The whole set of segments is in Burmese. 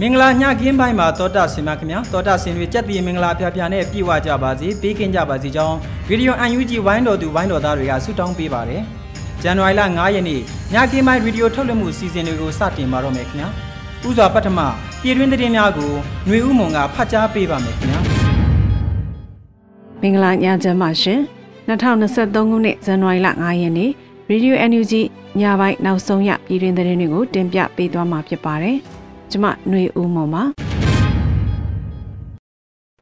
မင်္ဂလာညခင်းပိုင်းမှာတောတာဆင်ပါခင်ဗျာတောတာဆင်တွေကြက်တီမင်္ဂလာပြပြနဲ့ပြည့်ဝကြပါစေပေးကင်းကြပါစေကြောင်းဗီဒီယို UNG ဝိုင်းတော်သူဝိုင်းတော်သားတွေကဆုတောင်းပေးပါတယ်ဇန်နဝါရီလ9ရက်နေ့ညခင်းပိုင်းဗီဒီယိုထုတ်လွှင့်မှုစီစဉ်တွေကိုစတင်ပါတော့မယ်ခင်ဗျာဥစွာပထမပြည်တွင်းသတင်းများကိုຫນွေဥမုံကဖတ်ကြားပေးပါမယ်ခင်ဗျာမင်္ဂလာညချမ်းပါရှင်2023ခုနှစ်ဇန်နဝါရီလ9ရက်နေ့ ရေဒီယို NUG ညပိုင်းနောက်ဆုံးရပြည်တွင်းသတင်းတွေကိုတင်ပြပေးသွားမှာဖြစ်ပါတယ်။ကျမຫນွေဦးမော်ပါ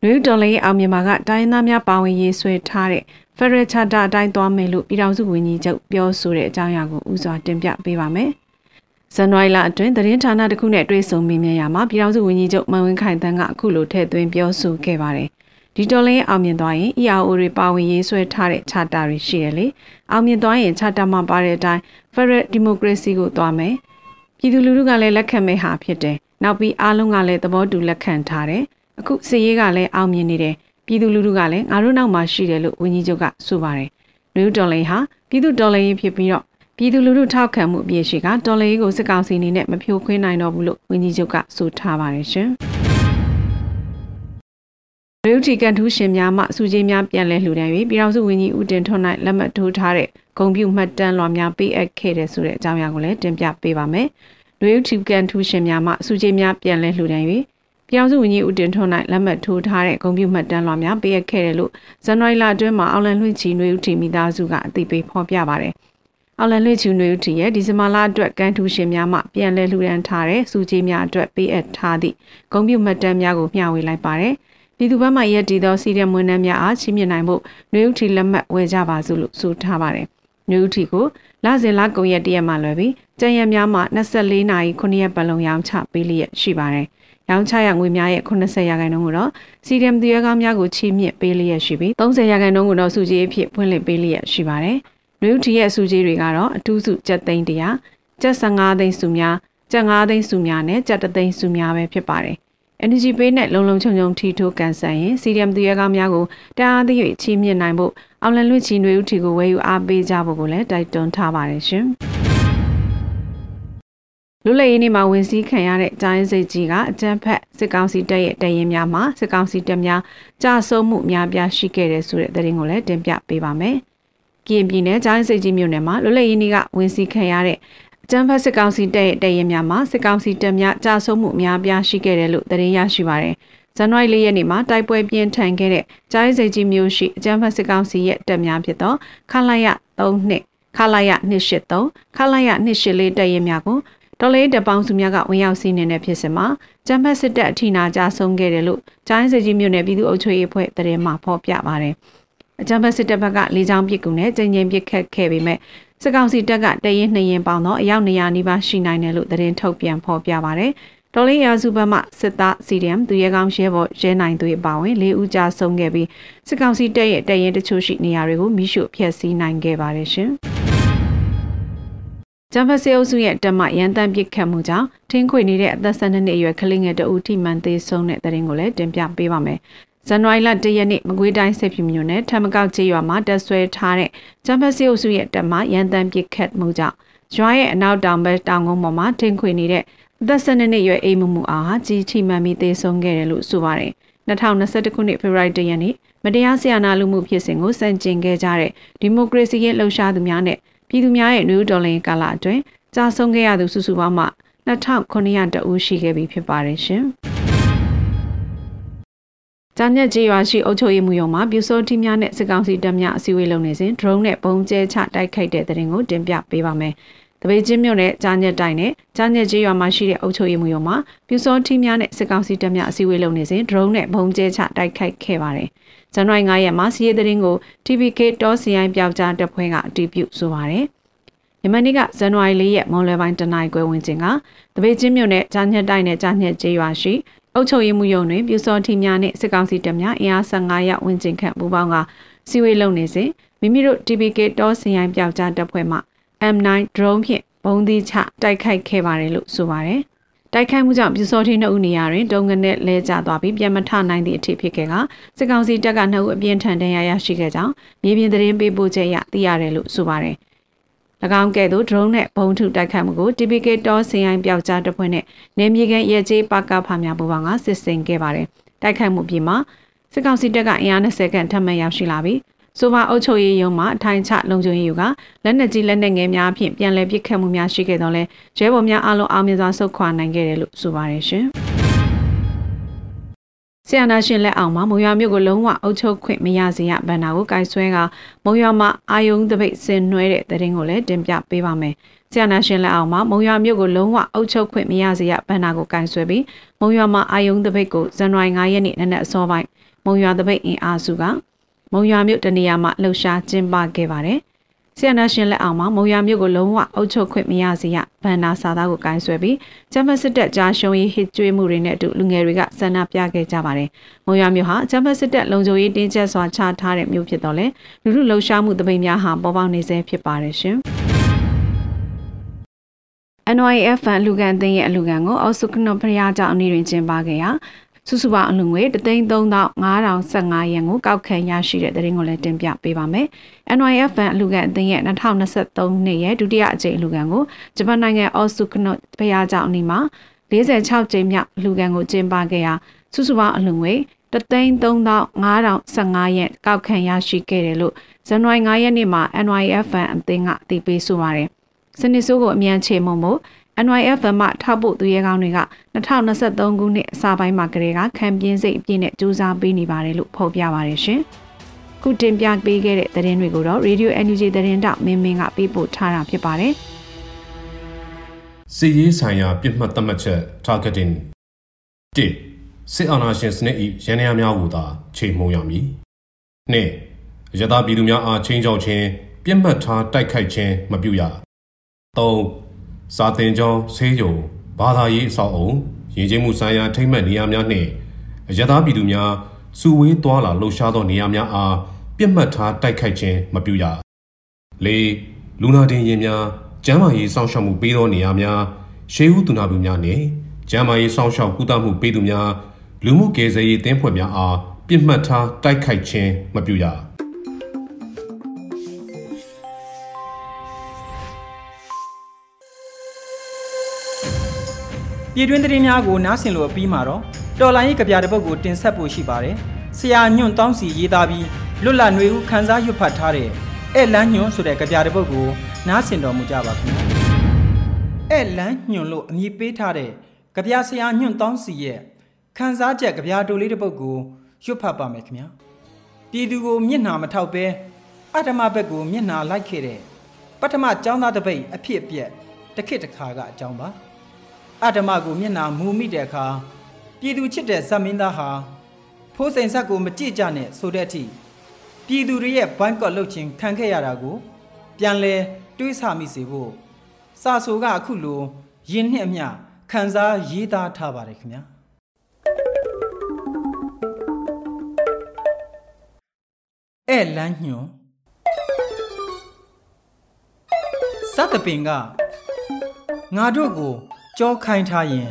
နယူးဒေါ်လေးအောင်မြန်မာကတိုင်းသားများပါဝင်ရေးဆွဲထားတဲ့ Federal Charter အတိုင်းသွားမယ်လို့ပြည်ထောင်စုဝန်ကြီးချုပ်ပြောဆိုတဲ့အကြောင်းအရာကိုဥစွာတင်ပြပေးပါမယ်။ဇန်နဝါရီလအတွင်းသတင်းဌာနတစ်ခုနဲ့တွေ့ဆုံမေးမြန်းရမှာပြည်ထောင်စုဝန်ကြီးချုပ်မန်ဝင်းခိုင်တန်းကအခုလိုထည့်သွင်းပြောဆိုခဲ့ပါတယ်။ ဒီတော်လင်းအောင်မြင်သွားရင် EAO တွေပါဝင်ရေးဆွဲထားတဲ့ charter တွေရှိတယ်လေ။အောင်မြင်သွားရင် charter မှာပါတဲ့အတိုင်း Federal Democracy ကိုသွားမယ်။ပြည်သူလူထုကလည်းလက်ခံမဲ့ဟာဖြစ်တယ်။နောက်ပြီးအားလုံးကလည်းသဘောတူလက်ခံထားတယ်။အခုစည်ရေးကလည်းအောင်မြင်နေတယ်။ပြည်သူလူထုကလည်းငါတို့နောက်မှာရှိတယ်လို့ဝန်ကြီးချုပ်ကဆိုပါတယ်။နယူးဒေါ်လင်ဟာပြည်သူဒေါ်လင်ရေးဖြစ်ပြီးတော့ပြည်သူလူထုထောက်ခံမှုအပြည့်ရှိကဒေါ်လင်ရေးကိုစစ်ကောင်စီအနေနဲ့မဖြိုခွင်းနိုင်တော့ဘူးလို့ဝန်ကြီးချုပ်ကဆိုထားပါတယ်ရှင်။ လူတီကန်ထူးရှင်များမှစုကြီးများပြန်လဲလှူဒန်း၍ပြည်ထောင်စုဝန်ကြီးဦးတင်ထွန်း၌လက်မှတ်ထိုးထားတဲ့ဂုံပြူမှတ်တမ်းလွှာများပေးအပ်ခဲ့တဲ့ဆိုတဲ့အကြောင်းအရာကိုလည်းတင်ပြပေးပါမယ်။လူတီကန်ထူးရှင်များမှစုကြီးများပြန်လဲလှူဒန်း၍ပြည်ထောင်စုဝန်ကြီးဦးတင်ထွန်း၌လက်မှတ်ထိုးထားတဲ့ဂုံပြူမှတ်တမ်းလွှာများပေးအပ်ခဲ့တယ်လို့ဇန်နဝါရီလအတွင်းမှာအောက်လန်လွှင့်ချီနွေဦးတီမိသားစုကအသိပေးဖော်ပြပါတယ်။အောက်လန်လွှင့်ချီနွေဦးတီရဲ့ဒီဇင်ဘာလအတွက်ကန်ထူးရှင်များမှပြန်လဲလှူဒန်းထားတဲ့စုကြီးများအတွက်ပေးအပ်ထားသည့်ဂုံပြူမှတ်တမ်းများကိုမျှဝေလိုက်ပါတယ်။ ပြည်သူ့ဘက်မှရက်တည်သောစီးတဲ့မွေးနှမ်းများအားချီးမြှင့်နိုင်ဖို့နှွေဦးထီလက်မှတ်ဝယ်ကြပါစို့လို့ဆိုထားပါတယ်။နှွေဦးထီကိုလစဉ်လကုံရက်တရက်မှလွယ်ပြီးကျန်ရက်များမှ24နာရီ9ရက်ပတ်လုံးရောင်းချပေးလျက်ရှိပါတယ်။ရောင်းချရငွေများရဲ့80ရာခိုင်နှုန်းကိုတော့စီဒီအမ်တရကားများကိုချီးမြှင့်ပေးလျက်ရှိပြီး30ရာခိုင်နှုန်းကိုတော့စုကြီးအဖြစ်ဖွင့်လှစ်ပေးလျက်ရှိပါတယ်။နှွေဦးထီရဲ့စုကြီးတွေကတော့အထူးစုကျပ်သိန်းတရာကျပ်15သိန်းစုများကျပ်5သိန်းစုများနဲ့ကျပ်3သိန်းစုများပဲဖြစ်ပါတယ်။ energy pay နဲ့လုံလုံခြုံခြုံထီထိုးကန်ဆန်ရင် CDM သူရဲကောင်းများကိုတအားသည့်ချီးမြှင့်နိုင်ဖို့အောင်လန်လွင့်ချီနွေဦးထီကိုဝယ်ယူအားပေးကြဖို့ကိုလည်းတိုက်တွန်းထားပါတယ်ရှင်။လူလည်ရင်းနေမှာဝင်စည်းခံရတဲ့ဂျိုင်းစိတ်ကြီးကအကြံဖက်စစ်ကောင်စီတပ်ရဲ့တရင်များမှာစစ်ကောင်စီတပ်များကြာဆုံးမှုများပြားရှိခဲ့တဲ့ဆိုတဲ့သတင်းကိုလည်းတင်ပြပေးပါမယ်။ကရင်ပြည်နယ်ဂျိုင်းစိတ်ကြီးမြို့နယ်မှာလူလည်ရင်းနေကဝင်စည်းခံရတဲ့ ကျန်းဖက်စစ်ကောင်စီတပ်ရဲ့တရင်များမှာစစ်ကောင်စီတပ်များကြာဆုံးမှုအများပြားရှိခဲ့တယ်လို့သတင်းရရှိပါတယ်။ဇန်နဝါရီလရက်နေ့မှာတိုက်ပွဲပြင်းထန်ခဲ့တဲ့ကြားရိစိတ်ကြီးမျိုးရှိအကျန်းဖက်စစ်ကောင်စီရဲ့တပ်များဖြစ်သောခလာရ3နှစ်ခလာရ283ခလာရ284တပ်ရင်များကိုတော်လေးတပေါင်းစုများကဝင်ရောက်စီးနေတဲ့ဖြစ်စဉ်မှာကျန်းဖက်စစ်တပ်အထိနာကြဆုံးခဲ့တယ်လို့ကြားရိစိတ်ကြီးမျိုးနယ်ပြည်သူ့အုပ်ချုပ်ရေးအဖွဲ့သတင်းမှဖော်ပြပါတယ်။အကြံဖက်စစ်တပ်ဘက်ကလေကြောင်းပစ်ကူနဲ့ကျင်းချင်းပစ်ခတ်ခဲ့ပေမဲ့ စစ်ကောင်စီတပ်ကတရင်နှစ်ရင်ပေါင်းတော့အယောက်200နီးပါးရှိနိုင်တယ်လို့သတင်းထုတ်ပြန်ဖော်ပြပါဗျ။တော်လင်းရာစုဘက်မှစစ်သား CDM သူရဲကောင်းရဲဘော်ရဲနိုင်သူအပါဝင်၄ဦးကြာဆုံးခဲ့ပြီးစစ်ကောင်စီတပ်ရဲ့တရင်တချို့ရှိနေရာတွေကိုမိရှုဖျက်ဆီးနိုင်ခဲ့ပါတယ်ရှင်။ဂျမ်ဖဆေအုပ်စုရဲ့တမရန်တမ်းပစ်ခတ်မှုကြောင့်ထင်းခွေနေတဲ့အသက်12နှစ်အရွယ်ကလေးငယ်တဦးထိမှန်သေးဆုံးတဲ့တဲ့ရင်ကိုလည်းတင်ပြပေးပါမယ် ဇန်နဝါရီလ၁ရက်နေ့မကွေးတိုင်းစစ်ဖြူမြို့နယ်ထမကောက်ကျေးရွာမှာတက်ဆွဲထားတဲ့ကျမ်းဖတ်စီအုပ်စုရဲ့တပ်မှရန်တမ်းပစ်ခတ်မှုကြောင့်ရွာရဲ့အနောက်တောင်ဘက်တောင်ကုန်းပေါ်မှာထင်းခွေနေတဲ့အသက်12နှစ်ရွယ်အိမ်မမှုအားဟာကြီးချိမှန်ပြီးသေဆုံးခဲ့တယ်လို့ဆိုပါတယ်2021ခုနှစ်ဖေဖော်ဝါရီလရက်နေ့မတရားဆရာနာလူမှုဖြစ်စဉ်ကိုစန့်ကျင်ခဲ့ကြတဲ့ဒီမိုကရေစီရဲ့လှုပ်ရှားသူများနဲ့ပြည်သူများရဲ့နယူးဒေါ်လင်ကာလအတွင်းကြာဆုံးခဲ့ရသူစုစုပေါင်းမှ2900တဦးရှိခဲ့ပြီဖြစ်ပါတယ်ရှင်။ ကြာညက်ကြီးရွာရှိအုပ်ချုပ်ရေးမှုရုံမှာပြူစောတိများနဲ့စစ်ကောင်စီတပ်များအစည်းအဝေးလုပ်နေစဉ် drone နဲ့ပုံကျဲချတိုက်ခိုက်တဲ့တဲ့ရင်ကိုတင်ပြပေးပါမယ်။တပေချင်းမြို့နယ်ကြာညက်တိုင်းနဲ့ကြာညက်ကြီးရွာမှာရှိတဲ့အုပ်ချုပ်ရေးမှုရုံမှာပြူစောတိများနဲ့စစ်ကောင်စီတပ်များအစည်းအဝေးလုပ်နေစဉ် drone နဲ့ပုံကျဲချတိုက်ခိုက်ခဲ့ပါတယ်။ဇန်နဝါရီ9ရက်မှာစီးရဲတဲ့ရင်ကို TVK တောစီရင်ပြောက်ကြားတပ်ဖွဲ့ကအတည်ပြုဆိုပါတယ်။ယမန်နေ့ကဇန်နဝါရီ၄ရက်မွန်လွယ်ပိုင်းတနင်္ဂနွေခွဲဝင်ချင်းကတပေချင်းမြို့နယ်ကြာညက်တိုင်းနဲ့ကြာညက်ကျေးရွာရှိ အုပ်ချုပ်ရေးမှုရုံတွင်ပြူစောထီများနှင့်စစ်ကောင်စီတပ်များအင်အား15ရပ်ဝင်ကျင်ခန့်ပူးပေါင်းကစီဝေးလုပ်နေစဉ်မိမိတို့ TPK တောစင်ရိုင်းပြောက်ကြားတပ်ဖွဲ့မှ M9 drone ဖြင့်ဘုံသီးချတိုက်ခိုက်ခဲ့ပါတယ်လို့ဆိုပါတယ်။တိုက်ခိုက်မှုကြောင့်ပြူစောထီနှစ်ဦးနေရာတွင်တုံငနဲ့လဲကျသွားပြီးပြန်မထနိုင်သည့်အထိဖြစ်ခဲ့ကစစ်ကောင်စီတပ်ကနှစ်ဦးအပြင်းထန်ဒဏ်ရာရရှိခဲ့ကြောင်းမြေပြင်သတင်းပေးပို့ချက်အရသိရတယ်လို့ဆိုပါတယ်။၎ င်းကဲ့သို့ drone နဲ့ဘုံထုတိုက်ခတ်မှုကို TPK တောစင်ရိုင်းပျောက်ကြားတပ်ဖွဲ့နဲ့နေမြေကန်ရဲကြီးပါကဖာများပူပေါင်းကစစ်ဆင်ခဲ့ပါတယ်။တိုက်ခိုက်မှုပြီးမှစစ်ကောင်စီတပ်ကအင်အား20ခန့်ထပ်မံရောက်ရှိလာပြီးဆိုပါအုပ်ချုပ်ရေးရုံးမှအထိုင်ချလုံခြုံရေးယူကလက်နက်ကြီးလက်နက်ငယ်များဖြင့်ပြန်လည်ပစ်ခတ်မှုများရှိခဲ့တော့လဲရဲဘော်များအားလုံးအောင်မြင်စွာဆုတ်ခွာနိုင်ခဲ့တယ်လို့ဆိုပါတယ်ရှင်။ ဆီယနာရှင်လက်အောင်မှာမုံရွာမြို့ကိုလုံးဝအုပ်ချုပ်ခွင့်မရစေရဗန္နာကိုကင်ဆွဲကမုံရွာမှာအာယုံတပိတ်ဆင်နွှဲတဲ့တရင်ကိုလည်းတင်ပြပေးပါမယ်။ဆီယနာရှင်လက်အောင်မှာမုံရွာမြို့ကိုလုံးဝအုပ်ချုပ်ခွင့်မရစေရဗန္နာကိုကင်ဆွဲပြီးမုံရွာမှာအာယုံတပိတ်ကိုဇန်နဝါရီ9ရက်နေ့နနက်အစောပိုင်းမုံရွာတပိတ်အင်အားစုကမုံရွာမြို့တနေရာမှာလှုပ်ရှားကျင်းပခဲ့ပါတယ်။ ဆီယနာရှင်လက်အောင်မှာမုံရမြို့ကိုလုံးဝအုပ်ချုပ်ခွင့်မရစေရဗန္နာစာသားကိုကိုင်းဆွဲပြီးဂျမတ်စစ်တပ်ကြားရှုံးရေးဟစ်ကြွေးမှုတွေနဲ့အတူလူငယ်တွေကဆန္ဒပြခဲ့ကြပါတယ်။မုံရမြို့ဟာဂျမတ်စစ်တပ်လုံခြုံရေးတင်းကျပ်စွာချထားတဲ့မြို့ဖြစ်တော့လေလူလူလှုပ်ရှားမှုတပိန်များဟာပေါ်ပေါက်နေဆဲဖြစ်ပါတယ်ရှင်။ NYF ဖန်လူကန်သိန်းရဲ့အလူကန်ကိုအော်စုကနော့ဖရာကြောင့်အနည်းတွင်ကျင်းပခဲ့ရာ စုစုပေါင်းအလုံငွေ3,3515ရန်ကိုကောက်ခံရရှိတဲ့သတင်းကိုလည်းတင်ပြပေးပါမယ်။ NYF ဘန်အလူကန်အသင်းရဲ့2023နှစ်ရဲ့ဒုတိယအကြိမ်အလူကန်ကိုဂျပန်နိုင်ငံအော်စုကနော့ဖရားကျောင်းအနီးမှာ46ကြိမ်မြောက်အလူကန်ကိုကျင်းပခဲ့ရာစုစုပေါင်းအလုံငွေ3,3515ရန်ကောက်ခံရရှိခဲ့တယ်လို့ဇန်နဝါရီ9ရက်နေ့မှာ NYF ဘန်အသင်းကအသိပေးဆိုပါတယ်။စနစ်ဆိုးကိုအမြန်ချေမှုံမို့ NYF မှထောက်ပို့သူရဲကောင်းတွေက2023ခုနှစ်အစပိုင်းမှာကလေးကခံပြင်းစိတ်အပြည့်နဲ့စူးစမ်းပေးနေပါတယ်လို့ဖော်ပြပါတယ်ရှင်။ခုတင်ပြပေးခဲ့တဲ့သတင်းတွေကိုတော့ Radio NUG သတင်းတောက်မင်းမင်းကပေးပို့ထားတာဖြစ်ပါတယ်။စီရေးဆိုင်ရာပြစ်မှတ်သတ်မှတ်ချက် targeting 1စစ်အာဏာရှင်စနစ်၏ရန်ရာများကိုသာချိန်မှုံရမည်။2ရသပြည်သူများအားချင်းချောက်ခြင်းပြစ်မှတ်ထားတိုက်ခိုက်ခြင်းမပြုရ။3 စာသင်ကျောင်းဆေးရုံဘာသာရေးအဆောက်အုံရင်းချင်းမှုဆိုင်ရာထိမ့်မှတ်နေရာများနှင့်အရသာပြည်သူများစုဝေးသွားလာလှုပ်ရှားသောနေရာများအားပြစ်မှတ်ထားတိုက်ခိုက်ခြင်းမပြုရ၄လူနာတင်ရင်များကျန်းမာရေးစောင့်ရှောက်မှုပေးသောနေရာများရှေးဦးသူနာပြုများနှင့်ကျန်းမာရေးစောင့်ရှောက်ကုသမှုပေးသူများလူမှုကယ်ဆယ်ရေးတင်းဖွဲ့များအားပြစ်မှတ်ထားတိုက်ခိုက်ခြင်းမပြုရ ပြည်တွင်းသတင်းများကိုနားဆင်လို့ပြီးမှာတော့တော်လိုင်းရေးကြပြတဲ့ပုတ်ကိုတင်ဆက်ဖို့ရှိပါတယ်။ဆရာညွန့်တောင်းစီရေးသားပြီးလွတ်လပ်ຫນွေဦးခန်းစားရွတ်ဖတ်ထားတဲ့အဲ့လန်းညွန့်ဆိုတဲ့ကြပြတဲ့ပုတ်ကိုနားဆင်တော်မူကြပါခင်ဗျာ။အဲ့လန်းညွန့်လို့အမည်ပေးထားတဲ့ကြပြဆရာညွန့်တောင်းစီရဲ့ခန်းစားချက်ကြပြတိုလေးတဲ့ပုတ်ကိုရွတ်ဖတ်ပါမယ်ခင်ဗျာ။ပြည်သူကိုမျက်နှာမထောက်ပဲအတ္တမဘက်ကိုမျက်နှာလိုက်ခဲ့တဲ့ပထမចောင်းသားတပိတ်အဖြစ်အပျက်တစ်ခေတ်တစ်ခါကအကြောင်းပါ။ အဓမ္မကိုမျက်နှာမူမိတဲ့အခါပြည်သူချစ်တဲ့ဇက်မင်းသားဟာဖိုးစိန်ဆက်ကိုမကြည့်ကြနဲ့ဆိုတဲ့အထိပြည်သူတွေရဲ့ဘိုင်းကော့လှုပ်ခြင်းခံခဲ့ရတာကိုပြန်လဲတွေးဆမိစေဖို့စာဆိုကအခုလိုယင်းနှစ်အမျှခန်းစားရေးသားထားပါတယ်ခင်ဗျာအဲ့လန်းညွန်စတပင်ကငါတို့ကို ကြောခိုင်းထားရင်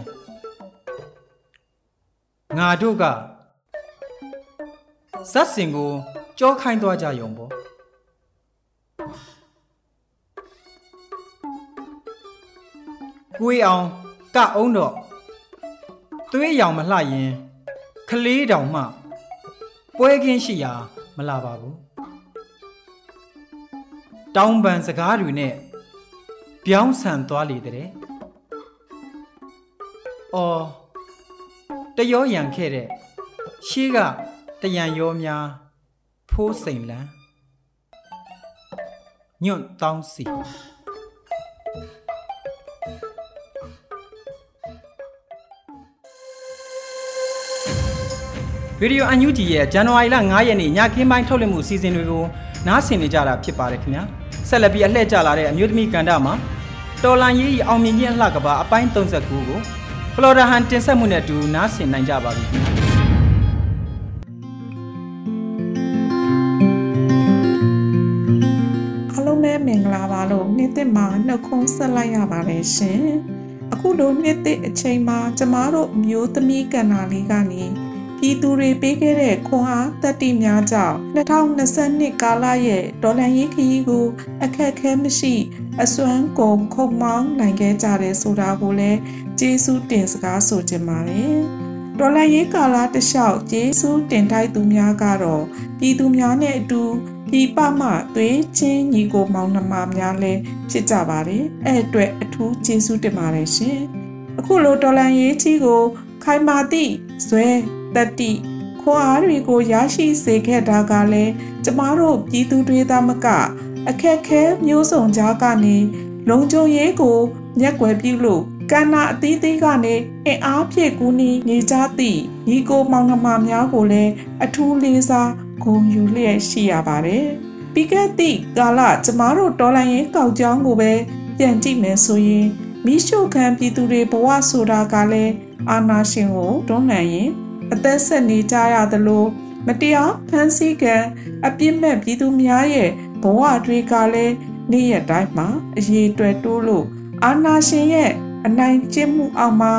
ငါတို့ကဇက်စင်ကိုကြောခိုင်းသွားကြရုံပေါ့ကိုေးအောင်ကအုံးတော့သွေးရောင်မလှရင်ခလေးတောင်မှပွဲကင်းရှိရာမလာပါဘူးတောင်းပန်စကားတွေနဲ့ပြောင်းဆန်သွားလေတဲ့။ အော်တရောရန်ခဲ့တဲ့ရှေးကတရံရောများဖိုးစိန်လန်းညွန့်တောင်းစီဗီဒီယိုအန်ယူဂျီရဲ့ဇန်နဝါရီလ9ရက်နေ့ညခင်းပိုင်းထုတ်လွှင့်မှုစီစဉ်တွေကိုနားဆင်နေကြတာဖြစ်ပါတယ်ခင်ဗျာဆက်လက်ပြီးအလှည့်ကျလာတဲ့အမျိုးသမီးကန်တာမှာတော်လန်ရေးအောင်မြင်ခြင်းအလှကပါအပိုင်း39ကို ဖလော်ဒါဟန်တင်ဆက်မှုနဲ့အတူနားဆင်နိုင်ကြပါပြီခင်ဗျာပဲမင်္ဂလာပါလို့နှစ်သက်မှာနှုတ်ခွန်းဆက်လိုက်ရပါတယ်ရှင်။အခုလိုနှစ်သက်အချိန်မှာကျမတို့မျိုးသမီးကဏ္ဍလေးကနေပြည်သူတွေပေးခဲ့တဲ့ခွန်အားတတိများကြောင့်2022ကာလရဲ့ဒေါ်လာရေးခရီးကို အခက်ခဲမရှိ အစွမ်းကုန်ခုံမောင်းနိုင်ခဲ့ကြတယ်ဆိုတာကိုလည်း ကျေးဇူးတင်စကားဆိုချင်ပါတယ်။ဒေါ်လာရေးကာလတလျှောက်ကျေးဇူးတင်ထိုက်သူများကတော့ပြည်သူများနဲ့အတူဒီပမှသွေးချင်းညီကိုမောင်နှမများလည်းဖြစ်ကြပါတယ်အဲ့အတွက်အထူးကျေးဇူးတင်ပါတယ်ရှင်အခုလိုဒေါ်လာရေးကြီးကို ခိုင်မာသည့်ဇွဲတတိခွန်အားတွေကိုရရှိစေခဲ့တာကလည်းကျမတို့ပြည်သူတွေသားမက အခက်ခဲမျိုးစုံကြားကနေလုံခြုံရေးကိုမျက်ွယ်ပြုလို့ ကန္နာအသီးသီးကနေအင်အားဖြည့်ကူးနေနေကြသည့်ညီကိုမောင်နှမများကိုလည်းအထူးလေးစားဂုဏ်ယူလျက်ရှိရပါတယ်။ပြီးခဲ့သည့်ကာလကျမတို့တော်လိုင်းရင်ကောက်ကြောင်းကိုပဲပြန်ကြည့်မယ်ဆိုရင်မိရှုခံပြည်သူတွေဘဝဆိုတာကလည်းအာနာရှင်ကိုတွန်းလှန်ရင်အသက်ဆက်နေကြရသလိုမတရားဖန်ဆီးကံအပြစ်မဲ့ပြည်သူများရဲ့ဘဝတွေကလည်းနေ့ရက်တိုင်းမှာအရေးတွယ်တိုးလို့အာနာရှင်ရဲ့ အနိုင်ကျင့်မှုအောက်မှာ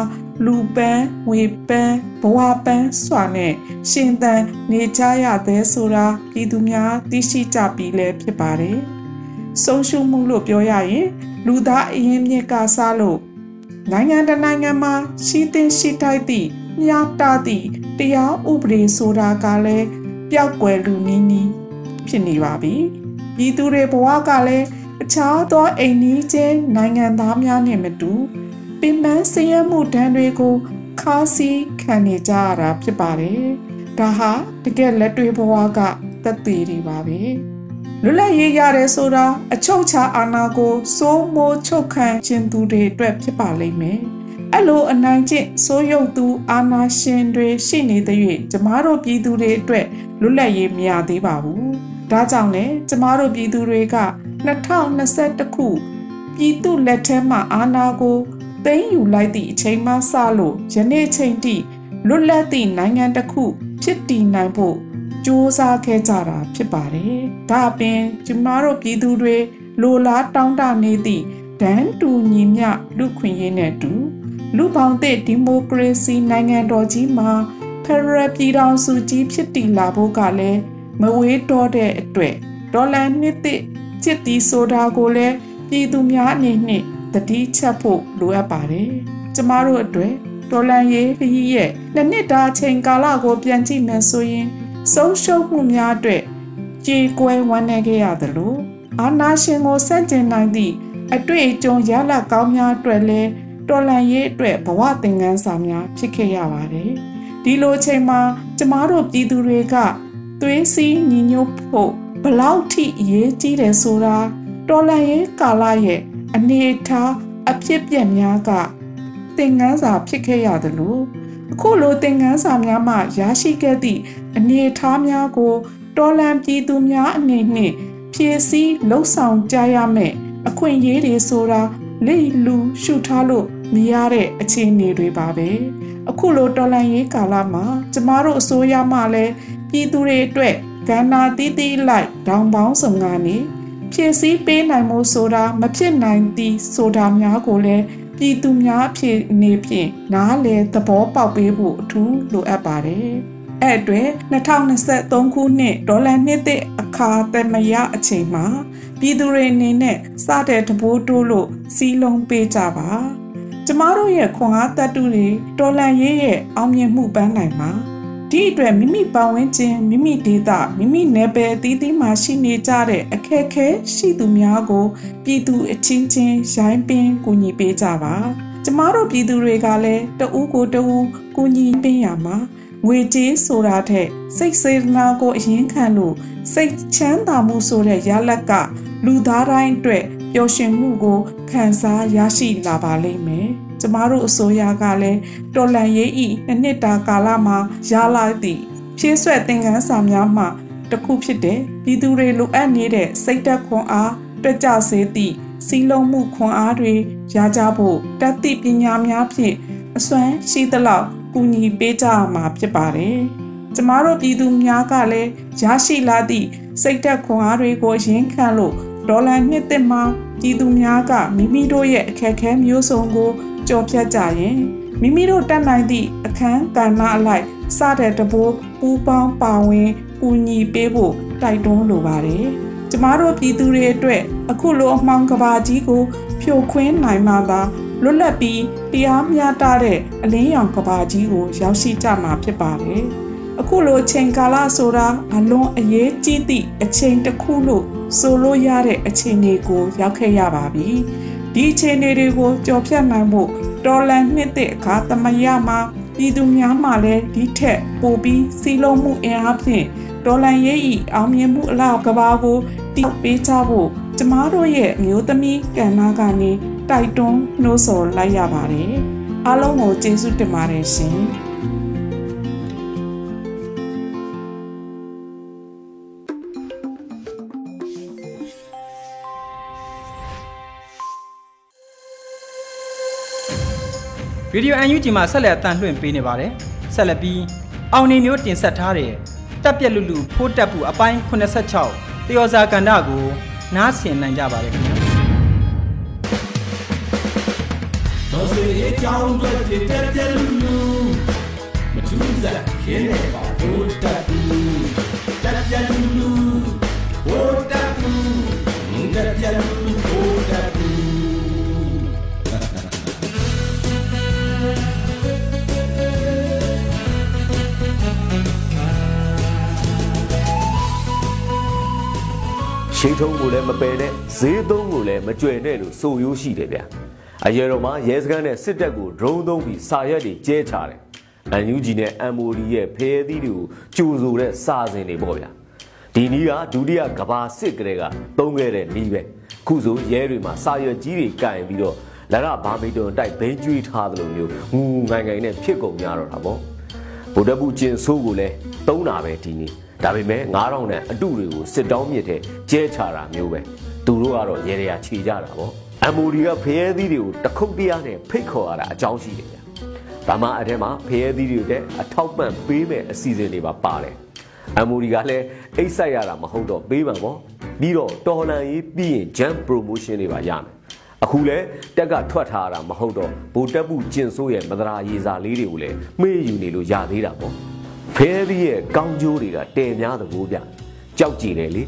လူပန်းငွေပန်းဘဝပန်းစွာနဲ့ရှင်သန်နေကြရသည်ဆိုတာပြည်သူများသိရှိကြပြီလဲဖြစ်ပါတယ်။ဆုံးရှုံးမှုလို့ပြောရရင် လူသားအရင်မြစ်ကစားလို့နိုင်ငံတနိုင်ငံမှာရှိသင့်ရှိထိုက်သည့်မြာတာသည့်တရားဥပဒေဆိုတာကလည်းပျောက်ကွယ်လူနီးနီးဖြစ်နေပါပြီ။ပြည်သူတွေဘဝကလည်းအခြားသောအိမ်နီးချင်းနိုင်ငံသားများနဲ့မတူ ပင်ပန်းဆင်းရဲမှုဒဏ်တွေကိုခါးစည်းခံနေကြရတာဖြစ်ပါတယ်။ဒါဟာတကယ်လက်တွေ့ဘဝကသက်သေတွေပါပဲ။လွတ်လပ်ရေးရတယ်ဆိုတာအချုပ်ချာအာဏာကိုစိုးမိုးချုပ်ခံခြင်းသူတွေအတွက်ဖြစ်ပါလိမ့်မယ်။အဲ့လိုအနိုင်ကျင့်စိုးရုပ်သူအာဏာရှင်တွေရှိနေတဲ့၍ကျမတို့ပြည်သူတွေအတွက်လွတ်လပ်ရေးမရသေးပါဘူး။ဒါကြောင့်လေကျမတို့ပြည်သူတွေက2021ခုပြည်သူလက်ထက်မှာအာဏာကို သိမ်းယူလိုက်သည့်အချိန်မှစလို့ယနေ့ချိန်ထိလွတ်လပ်သည့်နိုင်ငံတစ်ခု ဖြစ်တည်နိုင်ဖို့စ조사ခဲ့ကြတာဖြစ်ပါတယ်။ဒါအပြင်ကျမတို့ပြည်သူတွေလိုလားတောင်းတနေသည့်ဒန်းတူညီမျှလူခွင့်ရေးနဲ့တူလူပေါင်းတဲ့ဒီမိုကရေစီနိုင်ငံတော်ကြီးမှာဖက်ဒရယ်ပြည်ထောင်စုကြီးဖြစ်တည်လာဖို့ကလည်းမဝေးတော့တဲ့အတွက်ဒေါ်လာနှစ်သစ်ချစ်တီဆိုတာကိုလည်းပြည်သူများအနေနဲ့ တတိချက်ဖို့လိုအပ်ပါတယ်။ကျမတို့အတွက်ဒေါ်လန်ရေးခရီးရဲ့နှစ်နှစ်တာအချိန်ကာလကိုပြန်ကြည့်မယ်ဆိုရင်ဆုံးရှုံးမှုများအတွက်ကြေကွဲဝမ်းနည်းခဲ့ရသလိုအာနာရှင်ကိုစန့်ကျင်နိုင်သည့်အတွေ့အကြုံရလကောင်းများအတွက်လည်းတော်လန်ရေးအတွက်ဘဝသင်ခန်းစာများဖြစ်ခဲ့ရပါတယ်။ဒီလိုအချိန်မှာကျမတို့ပြည်သူတွေကသွေးစည်းညီညွတ်ဖို့ဘလောက်ထိအရေးကြီးတယ်ဆိုတာတော်လန်ရေးကာလရဲ့ အနေထားအဖြစ်ပြက်များကသင်ခန်းစာဖြစ်ခဲ့ရသလိုအခုလိုသင်ခန်းစာများမှရရှိခဲ့သည့်အနေထားများကိုတော်လန်ပြည်သူများအနေနှင့်ဖြည့်ဆည်းလှုပ်ဆောင်ကြရမယ်အခွင့်အရေးတွေဆိုတာလိလူရှုထားလို့မရတဲ့အခြေအနေတွေပါပဲအခုလိုတော်လန်ရေးကာလမှာကျမတို့အစိုးရမှလည်းပြည်သူတွေအတွက်ကဏ္ဍတီးတီးလိုက်ဒေါင်ပေါင်းစုံကနေ ဖြည့်ဆည်းပေးနိုင်မှုဆိုတာမဖြစ်နိုင်သည်ဆိုတာများကိုလည်းပြည်သူများဖြစ်နေဖြင့်နားလေသဘောပေါက်ပေးဖို့အထူးလိုအပ်ပါတယ်။အဲ့အတွက်2023ခုနှစ်ဒေါ်လာနှစ်သစ်အခါသမယအချိန်မှာပြည်သူတွေအနေနဲ့စတဲ့တဘိုးတိုးလို့စီးလုံးပေးကြပါ။ကျမတို့ရဲ့ခွန်အားတတ်တူတွေဒေါ်လာရေးရဲ့အောင်မြင်မှုပန်းနိုင်မှာ ဒီအတွက်မိမိပတ်ဝန်းကျင်မိမိဒေသမိမိနယ်ပယ်အသီးသီးမှာရှိနေကြတဲ့အခက်အခဲရှိသူများကိုပြည်သူအချင်းချင်းရိုင်းပင်းကူညီပေးကြပါကျမတို့ပြည်သူတွေကလည်းတဦးကိုတဦးကူညီပေးရမှာငွေကြေးဆိုတာထက်စိတ်စေတနာကိုအရင်ခံလို့စိတ်ချမ်းသာမှုဆိုတဲ့ရလက်ကလူသားတိုင်းအတွက်ပျော်ရွှင်မှုကိုခံစားရရှိလာပါလိမ့်မယ်။ ကျမတို့အစိုးရကလည်းတော်လန်ရေးဤနှစ်နှစ်တာကာလမှာရလာသည့်ဖြည့်ဆွက်သင်ခန်းစာများမှတစ်ခုဖြစ်တဲ့ပြည်သူတွေလိုအပ်နေတဲ့စိတ်သက်ခွန်အားတွက်ကြစေသည့်စီလုံးမှုခွန်အားတွေရကြဖို့တတ်သိပညာများဖြင့်အစွမ်းရှိသလောက်ကူညီပေးကြရမှာဖြစ်ပါတယ်။ကျမတို့ပြည်သူများကလည်းရရှိလာသည့်စိတ်သက်ခွန်အားတွေကိုရင်းခံလို့ဒေါ်လာနှစ်သက်မှာပြည်သူများကမိမိတို့ရဲ့အခက်အခဲမျိုးစုံကို ကြော်ဖြတ်ကြရင်မိမိတို့တတ်နိုင်သည့်အခန်းကဏ္ဍအလိုက်စတဲ့တဘိုးပူပေါင်းပါဝင်ကူညီပေးဖို့တိုက်တွန်းလိုပါတယ်။ကျမတို့ပြည်သူတွေအတွက်အခုလိုအမှောင်ကဘာကြီးကို ဖြိုခွင်းနိုင်မှသာလွတ်လပ်ပြီးတရားမျှတတဲ့အလင်းရောင်ကဘာကြီးကို ရောက်ရှိကြမှာဖြစ်ပါတယ်။အခုလိုချိန်ကာလဆိုတာအလွန်အရေးကြီးသည့်အချိန်တစ်ခုလို့ဆိုလို့ရတဲ့အချိန်တွေကို ရောက်ခဲ့ရပါပြီ။ ဒီအချိန်တွေကိုကြော်ဖြတ်နိုင်ဖို့တော်လန်နှစ်တဲ့အခါသမယမှာပြည်သူများမှလည်းဒီထက်ပိုပြီးစီလုံးမှုအင်အားဖြင့်ဒေါ်လန်ရဲ့ဤအောင်မြင်မှုအလားကဘာကိုတိပေးချဖို့ကျမတို့ရဲ့အမျိုးသမီးကဏ္ဍကနေတိုက်တွန်းနှိုးဆော်လိုက်ရပါတယ်အားလုံးကိုကျေးဇူးတင်ပါတယ်ရှင် ဗီဒီယို UNG မှာဆက်လက်အသံလွှင့်ပေးနေပါတယ်ဆက်လက်ပြီးအောင်နေမျိုးတင်ဆက်ထားတဲ့တက်ပြက်လူလူဖိုးတက်ပူအပိုင်း86တယောဇာကန္ဒကိုနားဆင်နိုင်ကြပါတယ်ခင်ဗျာတော်စေအကြောင်းတွေတက်ပြက်လူလူမထူးစားခင်းနေပါဖိုးတက်ပူတက်ပြက်လူလူဖိုးတက်ပူတက်ပြက်လူ ရှိထုံးကိုလည်းမပယ်နဲ့ဈေးသုံးကိုလည်းမကြွယ်နဲ့လို့ဆိုရိုးရှိတယ်ဗျအရေတော်မှာရဲစခန်းနဲ့စစ်တပ်ကို drone သုံးပြီးစာရွက်တွေကျဲချတယ်အန်ယူဂျီနဲ့ MOD ရဲ့ဖဲသီးတွေကိုကြိုဆိုတဲ့စာစဉ်တွေပေါ့ဗျာဒီနီးကဒုတိယကဘာစစ်ကလေးကသုံးခဲ့တဲ့နီးပဲခုဆိုရဲတွေမှာစာရွက်ကြီးတွေကင်ပြီးတော့လရဘာမီတွန်တိုက်ဘိန်းကျွေးထားသလိုမျိုးငူငိုင်ငိုင်နဲ့ဖြစ်ကုန်ကြတော့တာပေါ့ဗုဒ္ဓဘူးကျင်ဆိုးကိုလည်းသုံးတာပဲဒီနေ့ ဒါပေမဲ့9000နဲ့အတုတွေကိုစစ်တောင်းမြစ်တဲ့ကျဲချတာမျိုးပဲသူတို့ကတော့ရေရရာခြေကြတာပေါ့အမိုဒီကဖျဲသီးတွေကိုတခုတ်တရားနဲ့ဖိတ်ခေါ်ရတာအကြောင်းရှိတယ်ဗျဒါမှအထက်မှာဖျဲသီးတွေတဲ့အထောက်ပံ့ပေးမဲ့အစီအစဉ်တွေပါပါတယ်အမိုဒီကလည်းအိတ်ဆက်ရတာမဟုတ်တော့ပေးမှာပေါ့ပြီးတော့တော်လန်ရေးပြီးရင် jump promotion တွေပါရမယ်အခုလဲတက်ကထွက်ထားတာမဟုတ်တော့ဗိုလ်တပ်ပုကျင်ဆိုးရဲ့မဒရာရေစာလေးတွေကိုလည်းမေ့ယူနေလို့ရသေးတာပေါ့ ဖဲသီးရဲ့ကောင်းကျိုးတွေကတဲများသဘောဗျကြောက်ကြည်တယ်လေ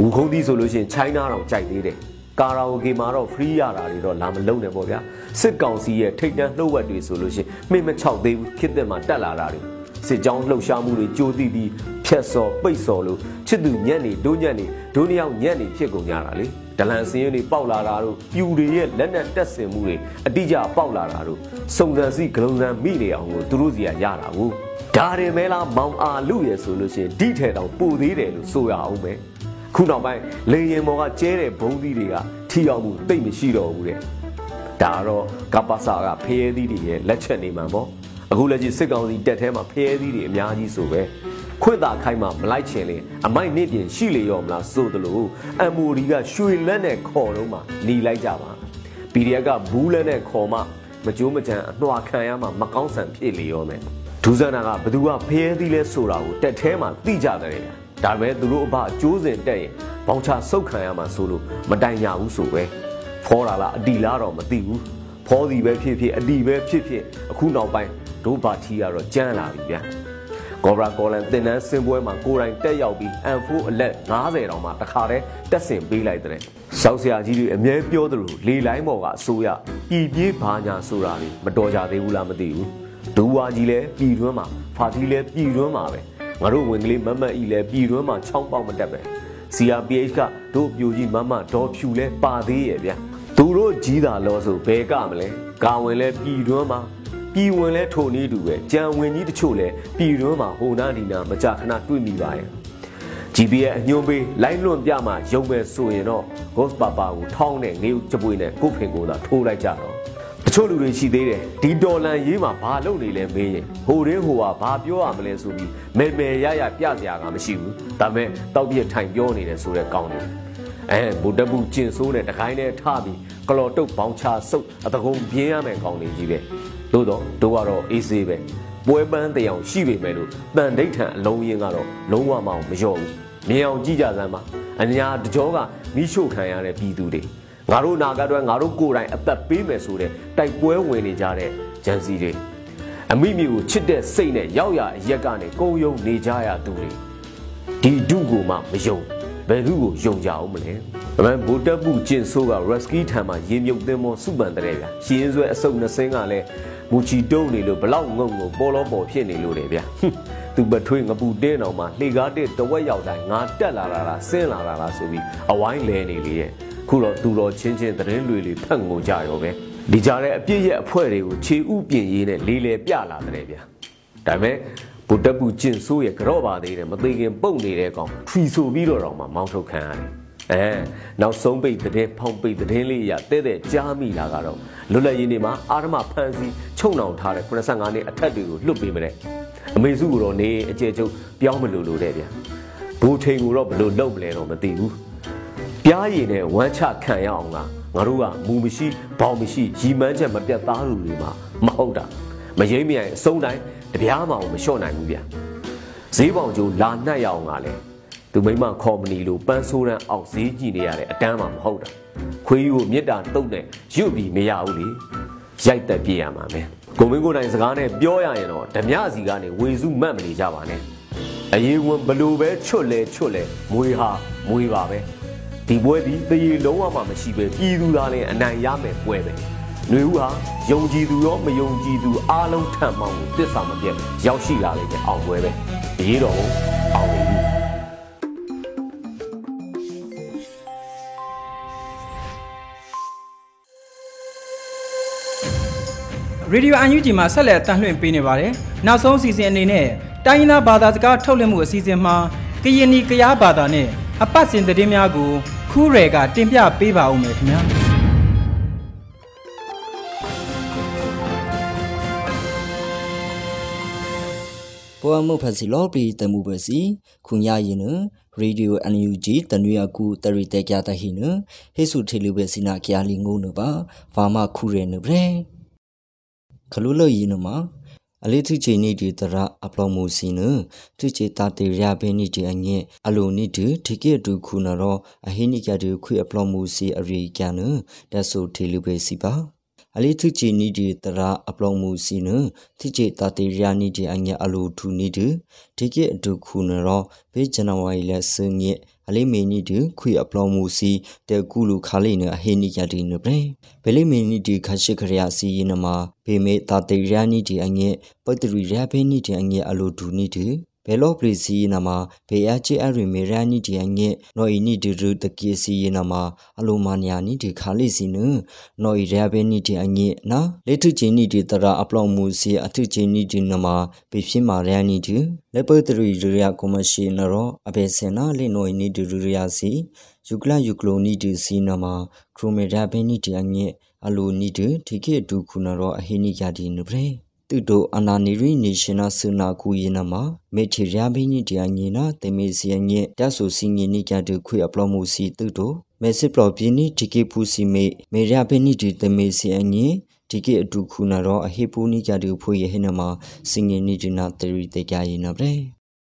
ဝူခုံးသီးဆိုလို့ရှိရင် China တောင်ကြိုက်သေးတယ်ကာရာအိုကေမှာတော့ free ရတာတွေတော့လာမလုံးနဲ့ပေါ့ဗျာစစ်ကောင်စီရဲ့ထိတ်တန့်လှုပ်ဝက်တွေဆိုလို့ရှိရင်မိမချောက်သေးဘူးခစ်တဲ့မှာတက်လာတာတွေစစ်ကြောင်းလှုပ်ရှားမှုတွေကြိုးတိပြီးဖြက်စော်ပိတ်စော်လို့ချစ်သူညက်နေဒိုးညက်နေဒိုးနှစ်ယောက်ညက်နေဖြစ်ကုန်ကြတာလေ ဒလန်စင်းရင်တွေပေါက်လာတာတို့ပြူတွေရဲ့လက်နက်တက်ဆင်မှုတွေအတိအကျပေါက်လာတာတို့စုံစံစီဂလုံးစံမိနေအောင်ကိုသူတို့စီကရတာကိုဒါရင်မဲလားမောင်အားလူရဲ့ဆိုလို့ရှိရင်ဒီထဲတောင်ပိုသေးတယ်လို့ဆိုရအောင်ပဲခုနောက်ပိုင်းလေရင်မော်ကကျဲတဲ့ဘုံသီးတွေကထီအောင်မှုတိတ်မရှိတော့ဘူးတဲ့ဒါတော့ကပ္ပစာကဖျဲသီးတွေရဲ့လက်ချက်နေမှာပေါ့အခုလက်ရှိစစ်ကောင်စီတက်ထဲမှာဖျဲသီးတွေအများကြီးဆိုပဲ ခွင့်သာခိုင်းမှမလိုက်ချင်လေအမိုက်နစ်ပြင်ရှိလေရောမလားဆိုသလိုအမ်မိုဒီကရွှေလက်နဲ့ခေါ်တော့မှหนีလိုက်ကြပါ PDF ကဘူးလက်နဲ့ခေါ်မှမကြိုးမကြံအနှွာခံရမှမကောင်းဆန်ဖြစ်လေရောမယ်ဒူဇန်နာကဘသူကဖျဲသီးလဲဆိုတာကိုတက်ထဲမှာသိကြတယ်ဒါပေမဲ့သူတို့အဘအကျိုးစင်တက်ရင်ဘောင်ချဆုတ်ခံရမှာဆိုလို့မတိုင်ရဘူးဆိုပဲဖောလာလားအတီလားတော့မသိဘူးဖောစီပဲဖြစ်ဖြစ်အတီပဲဖြစ်ဖြစ်အခုနောက်ပိုင်းဒိုဘာတီကတော့ကြမ်းလာပြီဗျာ ကောဘရာကောလန်တင်နန်းစင်ပွဲမှာကိုယ်တိုင်တက်ရောက်ပြီး M4 အလက်90တောင်မှတခါတည်းတက်ဆင်ပေးလိုက်တဲ့ဆောက်ဆရာကြီးတွေအမြဲပြောသလိုလေလိုင်းပေါ်ကအစိုးရပြည်ပြေးဘာညာဆိုတာတွေမတော်ကြသေးဘူးလားမသိဘူးဒူဝါကြီးလည်းပြည်တွင်းမှာဖာတီလည်းပြည်တွင်းမှာပဲငါတို့ဝင်ကလေးမမတ်ဤလည်းပြည်တွင်းမှာချောင်းပေါက်မတက်ပဲ CRPH ကတို့ပြိုကြီးမမဒေါ်ဖြူလဲပါသေးရဲ့ဗျသူတို့ကြီးတာလို့ဆိုဘယ်ကမလဲကာဝင်လဲပြည်တွင်းမှာ ပြည်ဝင်လဲထိုနည်းတူပဲကြံဝင်ကြီးတချို့လဲပြည်တွင်းမှာဟိုနာဒီနာမကြခဏတွေ့မိပါရဲ့ GPS အညွှန်းပေးလိုက်လွန်ပြမှရုံပဲဆိုရင်တော့ Ghost Papa ကိုထောင်းတဲ့ငေးကြပွေနဲ့ကိုဖင်ကိုသာထိုးလိုက်ကြတော့တချို့လူတွေရှိသေးတယ်ဒီဒေါ်လန်ရေးမှာဘာလုပ်နေလဲမေးရင်ဟိုရင်းဟိုဟာဘာပြောရမလဲဆိုပြီးမဲမဲရရပြစရာကမရှိဘူးဒါပေမဲ့တောက်ပြထိုင်ပြောနေတယ်ဆိုတဲ့ကောင်းတယ်အဲဗုဒ္ဓဘူးကျင်ဆိုးနဲ့တခိုင်းနဲ့ထပြီးကလော်တုတ်ဘောင်းချဆုပ်အတကုံပြင်းရမယ်ကောင်းနေကြီးပဲ သို့တော့တို့ကတော့အေးဆေးပဲပွဲပန်းတရားရှိပေမဲ့လို့တန်ဒိဋ္ဌံအလုံးရင်းကတော့လုံးဝမအောင်မလျော့ဘူးမြင်အောင်ကြည့်ကြစမ်းပါအညာတကြောကမိရှို့ခံရတဲ့ပြည်သူတွေငါတို့နာကအတွက်ငါတို့ကိုယ်တိုင်အသက်ပေးမယ်ဆိုတဲ့တိုက်ပွဲဝင်နေကြတဲ့ဂျန်စီတွေအမိမိကိုချစ်တဲ့စိတ်နဲ့ရောက်ရအရက်ကနေကုံယုံနေကြရသူတွေဒီဒုကိုမှမယုံဘယ်သူကိုယုံကြအောင်မလဲအမှန်ဗိုလ်တပ်မှုကျင်ဆိုးကရက်စကီထံမှာရေမြုပ်သင်းမောစုပန်တဲ့ဗျာရှင်းဆွဲအစုပ်နှစင်းကလည်း မူချီတုံးနေလို့ဘလောက်ငုံငုံပေါ်လောပေါ်ဖြစ်နေလို့လေဗျာသူပထွေးငပူတင်းအောင်မှာလှေကားတဲ့တဝက်ရောက်တိုင်းငါတက်လာတာလားဆင်းလာတာလားဆိုပြီးအဝိုင်းလဲနေလေရဲ့ခုတော့သူတော်ချင်းချင်းသတင်းလွေတွေဖတ်ငိုကြရောပဲဒီကြားတဲ့အပြည့်ရဲ့အဖွဲ့တွေကိုခြေဥပြင်ရေးနဲ့လေးလေပြလာတဲ့ဗျာဒါပေမဲ့ဗုဒ္ဓပူကျင်ဆိုးရဲ့ကြော့ပါသေးတယ်မသေးခင်ပုတ်နေတဲ့ကောင်ထရီဆိုပြီးတော့တော့မှမောင်းထုတ်ခံရတယ် အဲနောက်ဆုံးပိတ်တဲ့ဖောင်ပိတ်တဲ့လေးရတဲ့တဲ့ကြားမိတာကတော့လွတ်လပ်ရေးနေ့မှာအာရမဖန်စီချုံနှောင်ထားတဲ့85နှစ်အထက်တွေကိုလွတ်ပေးမတဲ့အမေစုကိုတော့နေအကျဲကျုပ်ပြောင်းမလို့လို့တဲ့ဗျာဘူထိန်ကိုတော့ဘလို့လုံမလဲတော့မသိဘူးပြားရည်နဲ့ဝမ်းချခံရအောင်ကငါတို့ကမူမရှိဘောင်မရှိရီမန်းချက်မပြတ်သားလူတွေမှာမဟုတ်တာမရိမ့်မြိုင်အစုံတိုင်းတပြားမှမလျှော့နိုင်ဘူးဗျာဈေးပေါင်ကျိုးလာနှက်ရအောင်ကလည်း သူမိမခေါ်မနီလိုပန်းဆိုးရန်အောင်ဈေးကြည့်နေရတဲ့အတန်းမှမဟုတ်တာခွေးကိုမြစ်တာတုတ်နဲ့ရွတ်ပြီးမရဘူးလေရိုက်တက်ပြရမှာမယ်ကိုမင်းကိုတိုင်စကားနဲ့ပြောရရင်တော့ဓမြစီကနေဝေစုမှတ်မနေကြပါနဲ့အရေးဝင်ဘလို့ပဲချွတ်လဲချွတ်လဲမွေဟာမွေပါပဲဒီပွဲဒီတရေလုံးဝမှမရှိပဲပြည်သူသားလည်းအနိုင်ရမယ်ပွဲပဲຫນွေဦးဟာယုံကြည်သူရောမယုံကြည်သူအားလုံးထံမှောင်ကိုတစ္ဆာမပြတ်ရောက်ရှိလာလိမ့်မယ်အောင်ပွဲပဲအရေးတော်အောင်နေပြီ ရေဒီယိုအန်ယူဂျီမှာဆက်လက်တန်လှည့်ပေးနေပါတယ်။နောက်ဆုံးအစီအစဉ်အနေနဲ့တိုင်းရင်းသားဘာသာစကားထုတ်လွှင့်မှုအစီအစဉ်မှာကရင်နီကရားဘာသာနဲ့အပတ်စဉ်သတင်းများကိုခူးရယ်ကတင်ပြပေးပါဦးမယ်ခင်ဗျာ။ပေါ်မှုဖစီလောပီတမှုပစီခုညာရင်နရေဒီယိုအန်ယူဂျီတနွေအကူတရီတေကြတဟိနဟေဆုထေလူပဲစီနာကျာလီငုံနပါဘာမခုရဲနဗ ရေခလူလယင်းနမအလေးသူချေနေဒီတရအပလောမှုစီနသူချေတာတေရဘဲနေဒီအငဲ့အလိုနေဒီဒီကေတူခုနရောအဟိနိကတူခွေအပလောမှုစီအရိကန်နတဆုထေလူပဲစီပါအလေးသူချီနီဒီတရာအပလောင်မှုစီနတိချေတာတေရယာနီဒီအညာအလူထူနီဒီဒီကေအတုခုနရောဘေဇန်နဝါရီလက်စငေ အလေးမေနီဒီခွေအပလောင်မှုစီတဲကူလူခါလိနအဟေနီယဒီနပရေဘယ်လေးမေနီဒီခရှိခရယာစီယနမဘေမေတာတေရယာနီဒီအငဲပတရီရဘေနီဒီအငဲအလူထူနီဒီ ဘယ်လောပရီစီနာမဘေအချေအရီမေရနီဒီအငဲနော်ဤနီဒီရူတကီစီနာမအလိုမာနီယာနီဒီခါလိစီနနော်ဤရဘဲနီဒီအငဲနာလေထုချင်းနီဒီတရာအပလောင်မူစီအထုချင်းနီဒီနမဘေဖြစ်မာရနီဒီလေပတရီရရကောမရှိနရောအဘေစနာလေနော်ဤနီဒီရရစီယူကလယူကလိုနီဒီစီနာမခရိုမေရဘဲနီဒီအငဲအလိုနီဒီဒီကေဒူခုနရောအဟိနိယာဒီနပရေ သူတို့အနာနီရီနေရှင်နာဆူနာကူယနာမှာမေချီရဘင်းနီတယာညနာတေမေစီယညက်တဆူစီငီနီကြတဲ့ခွေအပလောမှုစီသူတို့မေစစ်ပလောပြင်းနီဒီကေဖူစီမေမေရဘင်းနီဒီတေမေစီအညင်ဒီကေအတူခုနာတော့အဟေပူနီကြတဲ့ဖွေရဟနမှာစင်ငီနီဒီနာတရီတေကြရင်နဗျ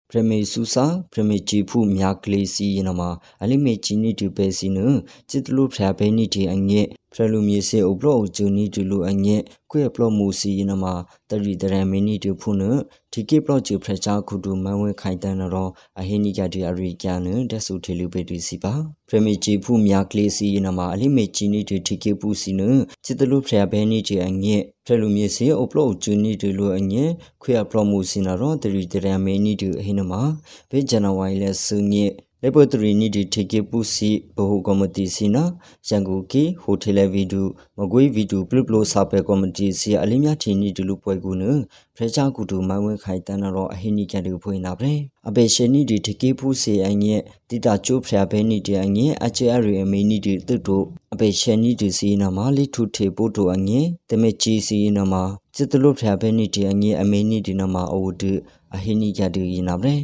ပရမေဆူစာပရမေဂျီဖူမြာကလေးစီယနမှာအလိမေချီနီဒီပဲစီနจิตလူဖျာဘဲနီဒီအငဲ့ပ ဖရလူမီစေအပလောဂျူနီတူလူအငဲကွေပလောမူစီနမတရီတရမီနီတူဖုန်ဒီကေပလောဂျူဖရချာခုတူမန်ဝဲခိုင်တန်ရောအဟိနီကတီအရိကန်နတက်ဆူထေလူပေတီစီပါပရမီဂျီဖူမြာကလေးစီနမအလိမေချီနီတူဒီကေပူစီနချစ်တလူဖရဘဲနီတီအငဲဖရလူမီစေအပလောဂျူနီတူလူအငဲခွေပလောမူစီနရောတရီတရမီနီတူအဟိနမဘေဂျနဝိုင်လဲဆူငဲ လေပတရီနီဒီထေကေပူစီဘဟုကော်မတီစီနာရန်ကုန်ကီဟိုတယ်ဗီဒူမကွေးဗီဒူပလပလိုစာပဲကော်မတီစီအလင်းမြထင်းနီဒီလူပွဲကူနဖရချာကူတူမန်ဝဲခိုင်တန်ရောအဟိနီကန်တူဖွင့်နာပဲအဘေရှင်နီဒီထေကေပူစီအငဲတိတာချိုးဖျားဘဲနီဒီအငဲအချေအရီအမေနီဒီတုတို့အဘေရှင်နီဒီစီနာမလီထုထေပို့တို့အငဲတမေချီစီနာမစစ်တလို့ဖျားဘဲနီဒီအငဲအမေနီဒီနာမအိုဒအဟိနီကန်တူယနာပဲ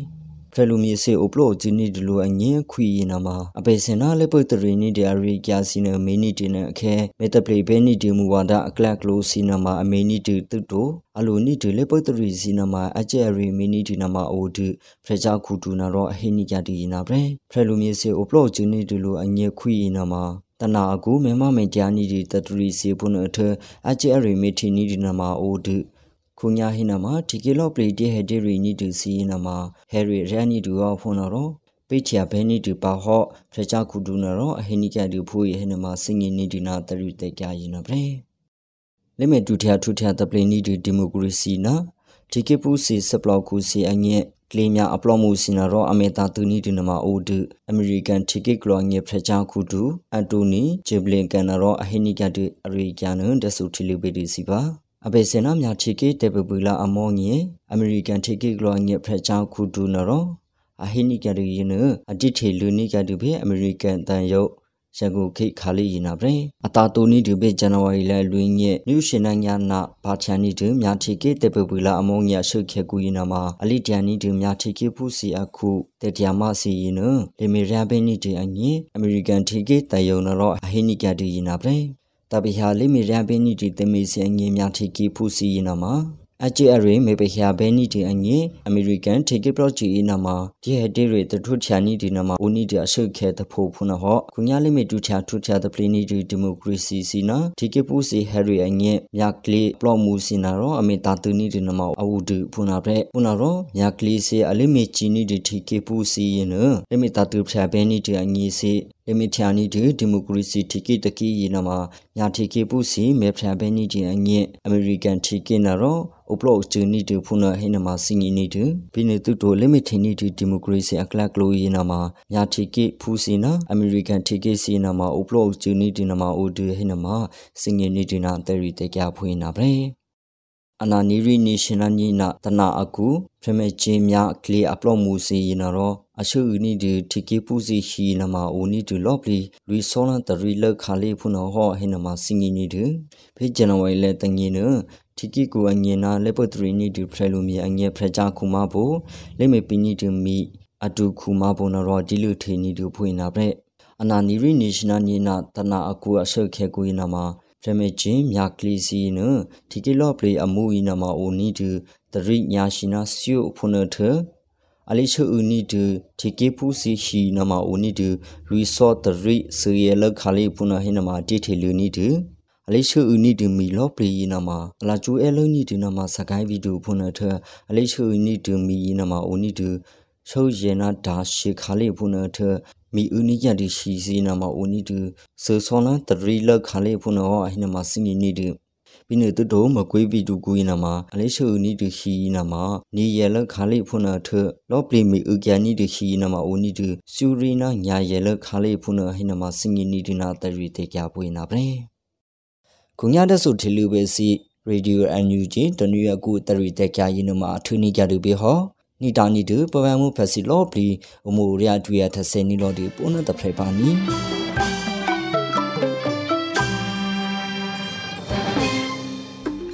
ဖရလူမီစေအိုပလိုဂျီနီဒလူအငင်းခွီနာမှာအပေစင်နာလေပုတ်တရီနီဒီအရီကျာစီနမီနီတီနအခဲမေတပလီဘဲနီဒီမူဝါဒအကလက်ကလိုစီနာမှာအမေနီတီတုတိုအလိုနီဒီလေပုတ်တရီစီနာမှာအကျယ်ရီမီနီတီနာမှာအိုဒီဖရချာခုတူနာတော့အဟိနီကြတီနာပဲဖရလူမီစေအိုပလိုဂျီနီဒလူအငင်းခွီနာမှာတနာအကူမေမမေကြာနီဒီတတရီစီပုနအထအကျယ်ရီမီတီနီဒီနာမှာအိုဒီ ခုညာဟိနမှာဒီကီလော့ပလီတီဟက်ဒီရီနီတူစီနမှာဟယ်ရီရန်နီတူရောဖုန်တော့ပိချာဘဲနီတူပါဟော့ဖရချခုဒူနရောအဟိနိကတူဖူးရဟိနမှာစင်ငင်းနီဒီနာတရီတက်ကြရင်နဗရေလိမေတူထျာထူထျာတပလီနီတူဒီမိုကရေစီနာဒီကေပူစီစပလောက်ကူစီအငဲ့ကလေးများအပလော့မှုစင်နာရောအမေတာတူနီဒီနမှာအိုဒူအမေရိကန်တီကစ်ကလောငေဖရချခုဒူအန်တိုနီဂျေဘလင်ကန်နာရောအဟိနိကတူအရီကျန်နဒဆူတီလီဘီဒီစီပါ အဘေစနာမြာတီကေတေပပူလာအမောငေအမေရိကန်တီကေဂလောငေဖရချောင်းခုဒူနရောအဟိနိကရီယနအတိထေလူနိကတူဘေအမေရိကန်တန်ယုတ်ရန်ကုန်ခိခါလီရင်နာပရင်အတာတိုနီဒီဘေဇန်နဝါရီလလွင်းညက်နျူရှင်နညာနာဘာချန်နီဒီမြာတီကေတေပပူလာအမောငေဆုခေကူရင်နာမှာအလီတန်နီဒီမြာတီကေဖူစီအခုတေတျာမစီရင်နလေမီရန်ဘဲနီဒီအငင်းအမေရိကန်တီကေတန်ယုံနရောအဟိနိကတူရင်နာပရင် တပိဟာလိမီရန်ဘဲနီတီတမီစီအငင်းများထိကီဖူစီနမှာအချီအရေမေပဟျာဘဲနီတီအငင်းအမေရိကန်ထေကီပရော့ဂျီနမှာဒီဟတေရေတထုချာနီဒီနမှာဦးနီဒီအဆုခဲတဖို့ဖုနဟောခုညာလိမီတူချာထုချာတပလီနီဒီဒီမိုကရေစီစီနာထေကီပူစီဟရီအငင်းမြကလီပလော့မူစီနာရောအမေတာတူနီဒီနမှာအဝူဒူဖုနာပရက်ဖုနာရောမြကလီစီအလိမီချီနီဒီထေကီပူစီယနလိမီတာတူဖျာဘဲနီတီအငင်းစီလေမီထျာနီဒီဒီမိုကရေစီတီကီတကီယနာမှာညာတီကီပူစီမေဖျာဘဲနီဒီအငင်းအမေရိကန်တီကီနာရောဥပလောချူနီဒီဖုနာဟိနမှာစင်ငီနီဒီဘီနေတူတိုလေမီထီနီဒီဒီမိုကရေစီအကလကလိုယနာမှာညာတီကီဖူစီနာအမေရိကန်တီကီစီနာမှာဥပလောချူနီဒီနာမှာအိုဒီဟိနမှာစင်ငီနီဒီနာတယ်ရီတေကြဖွေးနာဗရေအနာနီရီနေရှင်နာနီနာတနာအကူဖရမေချင်းမြကလီအပလော့မှုစီရင်တော့ အရှုဥနီဒီတီကေပူစီရှိနမအိုနီဒီလော့ပလီလူဆောလန်တရီလက်ခါလေးဖုနောဟောဟိနမစင်ငီနီဒီဖေဂျန်နဝါရီလက်တငင်းနတီကီကိုအငင်းနာလက်ပထရီနီဒီဖရလူမီအငဲဖရကြခုမဘိုလက်မေပီနီဒီမီအတူခုမဘိုနရောဒီလူထေနီဒီဖွင့်နာပြက်အနာနီရီနေရှင်နာနီနာတနာအကူအရှုခဲကူနာမှာဖရမေချင်းမြကလီစီနတီကီလော့ပလီအမှုဤနာမှာအိုနီဒီတရိညာရှိနာဆီယိုဖုန်ထ အလိချူနီတူတီကေပူစီရှိနမအိုနီတူရီဆော့တရိစီယလခါလီဖုန်ဟိနမတီထေလူနီတူအလိချူနီတူမီလောပလီနမအလာကျူအဲလုံးနီတူနမစကိုင်းဗီဒီယိုဖုန်ထအလိချူနီတူမီနမအိုနီတူချုပ်ယေနာဒါရှေခါလီဖုန်ထမီဦးနီကြတီရှိစီနမအိုနီတူစေဆောလန်တရိလခါလီဖုန်ဟောအဟိနမစင်နီတူ ပြီးနေတူတော့မကွေးဗီတူကူနာမှာအလေးရှုနီတူခီနာမှာနီရလခါလေးဖုနာထလောပလီမီဥကျန်နီတူခီနာမှာအိုနီတူစူရီနာညာရလခါလေးဖုနာဟိနာမှာစင်ငီနီတူနာတရီတေကြပွေးနာပဲခုညတဲ့ဆိုထီလူပဲစီရေဒီယိုအန်ယူဂျီတနည်းအကူတရီတေကြရင်မှာအထူးနေကြတူပဲဟောနီတာနီတူပပန်မှုဖက်စီလောပလီအမိုရရတူရထဆယ်နီလောဒီပုံနဲ့တဖရိုက်ပါနီ